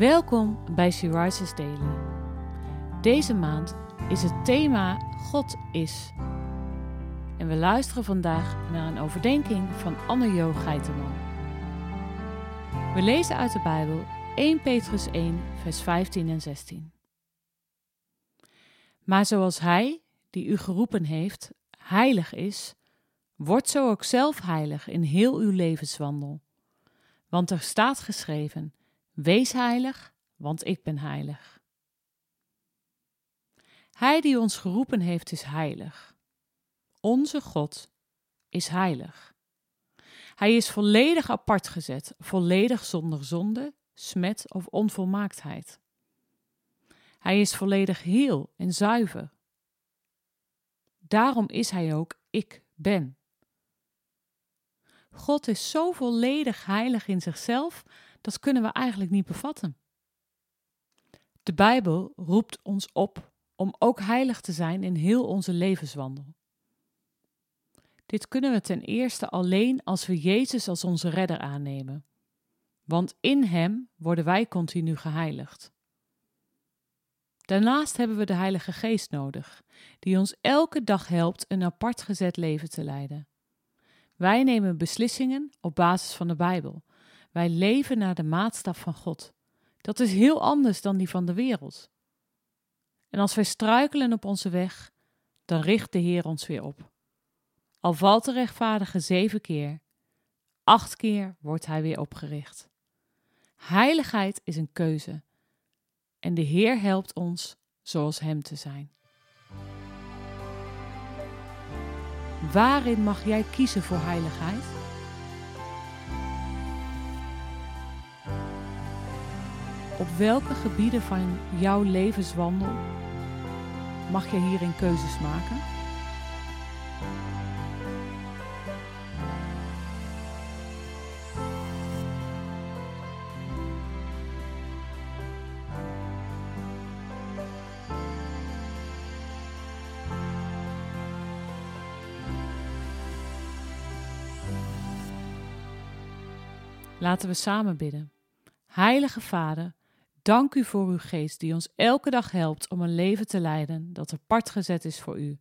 Welkom bij She Daily. Deze maand is het thema God is. En we luisteren vandaag naar een overdenking van Anne-Jo Geiteman. We lezen uit de Bijbel 1 Petrus 1, vers 15 en 16. Maar zoals Hij, die u geroepen heeft, heilig is, wordt zo ook zelf heilig in heel uw levenswandel. Want er staat geschreven: Wees heilig, want ik ben heilig. Hij die ons geroepen heeft is heilig. Onze God is heilig. Hij is volledig apart gezet, volledig zonder zonde, smet of onvolmaaktheid. Hij is volledig heel en zuiver. Daarom is hij ook ik ben. God is zo volledig heilig in zichzelf, dat kunnen we eigenlijk niet bevatten. De Bijbel roept ons op om ook heilig te zijn in heel onze levenswandel. Dit kunnen we ten eerste alleen als we Jezus als onze redder aannemen, want in Hem worden wij continu geheiligd. Daarnaast hebben we de Heilige Geest nodig, die ons elke dag helpt een apart gezet leven te leiden. Wij nemen beslissingen op basis van de Bijbel. Wij leven naar de maatstaf van God. Dat is heel anders dan die van de wereld. En als wij struikelen op onze weg, dan richt de Heer ons weer op. Al valt de rechtvaardige zeven keer, acht keer wordt hij weer opgericht. Heiligheid is een keuze. En de Heer helpt ons zoals Hem te zijn. Waarin mag jij kiezen voor heiligheid? Op welke gebieden van jouw levenswandel mag je hierin keuzes maken? Laten we samen bidden. Heilige Vader, dank u voor uw geest die ons elke dag helpt om een leven te leiden dat apart gezet is voor u.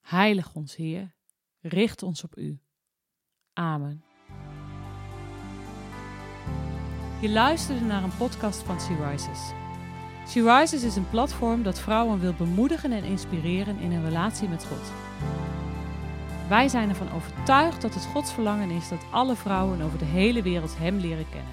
Heilig ons, Heer, richt ons op u. Amen. Je luisterde naar een podcast van She Rises. She Rises is een platform dat vrouwen wil bemoedigen en inspireren in een relatie met God. Wij zijn ervan overtuigd dat het Gods verlangen is dat alle vrouwen over de hele wereld Hem leren kennen.